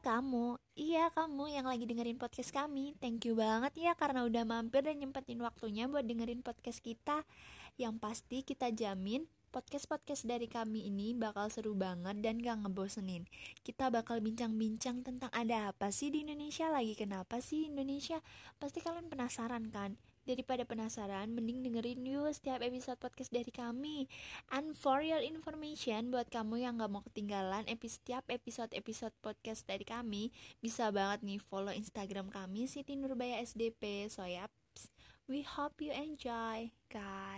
Kamu, iya kamu yang lagi dengerin podcast kami. Thank you banget ya karena udah mampir dan nyempetin waktunya buat dengerin podcast kita. Yang pasti kita jamin podcast-podcast dari kami ini bakal seru banget dan gak ngebosenin. Kita bakal bincang-bincang tentang ada apa sih di Indonesia Lagi kenapa sih Indonesia? Pasti kalian penasaran kan Daripada penasaran, mending dengerin yuk setiap episode podcast dari kami. And for your information, buat kamu yang gak mau ketinggalan episode setiap episode-episode podcast dari kami, bisa banget nih follow Instagram kami Siti Nurbaya SDP. So yaps, we hope you enjoy, guys.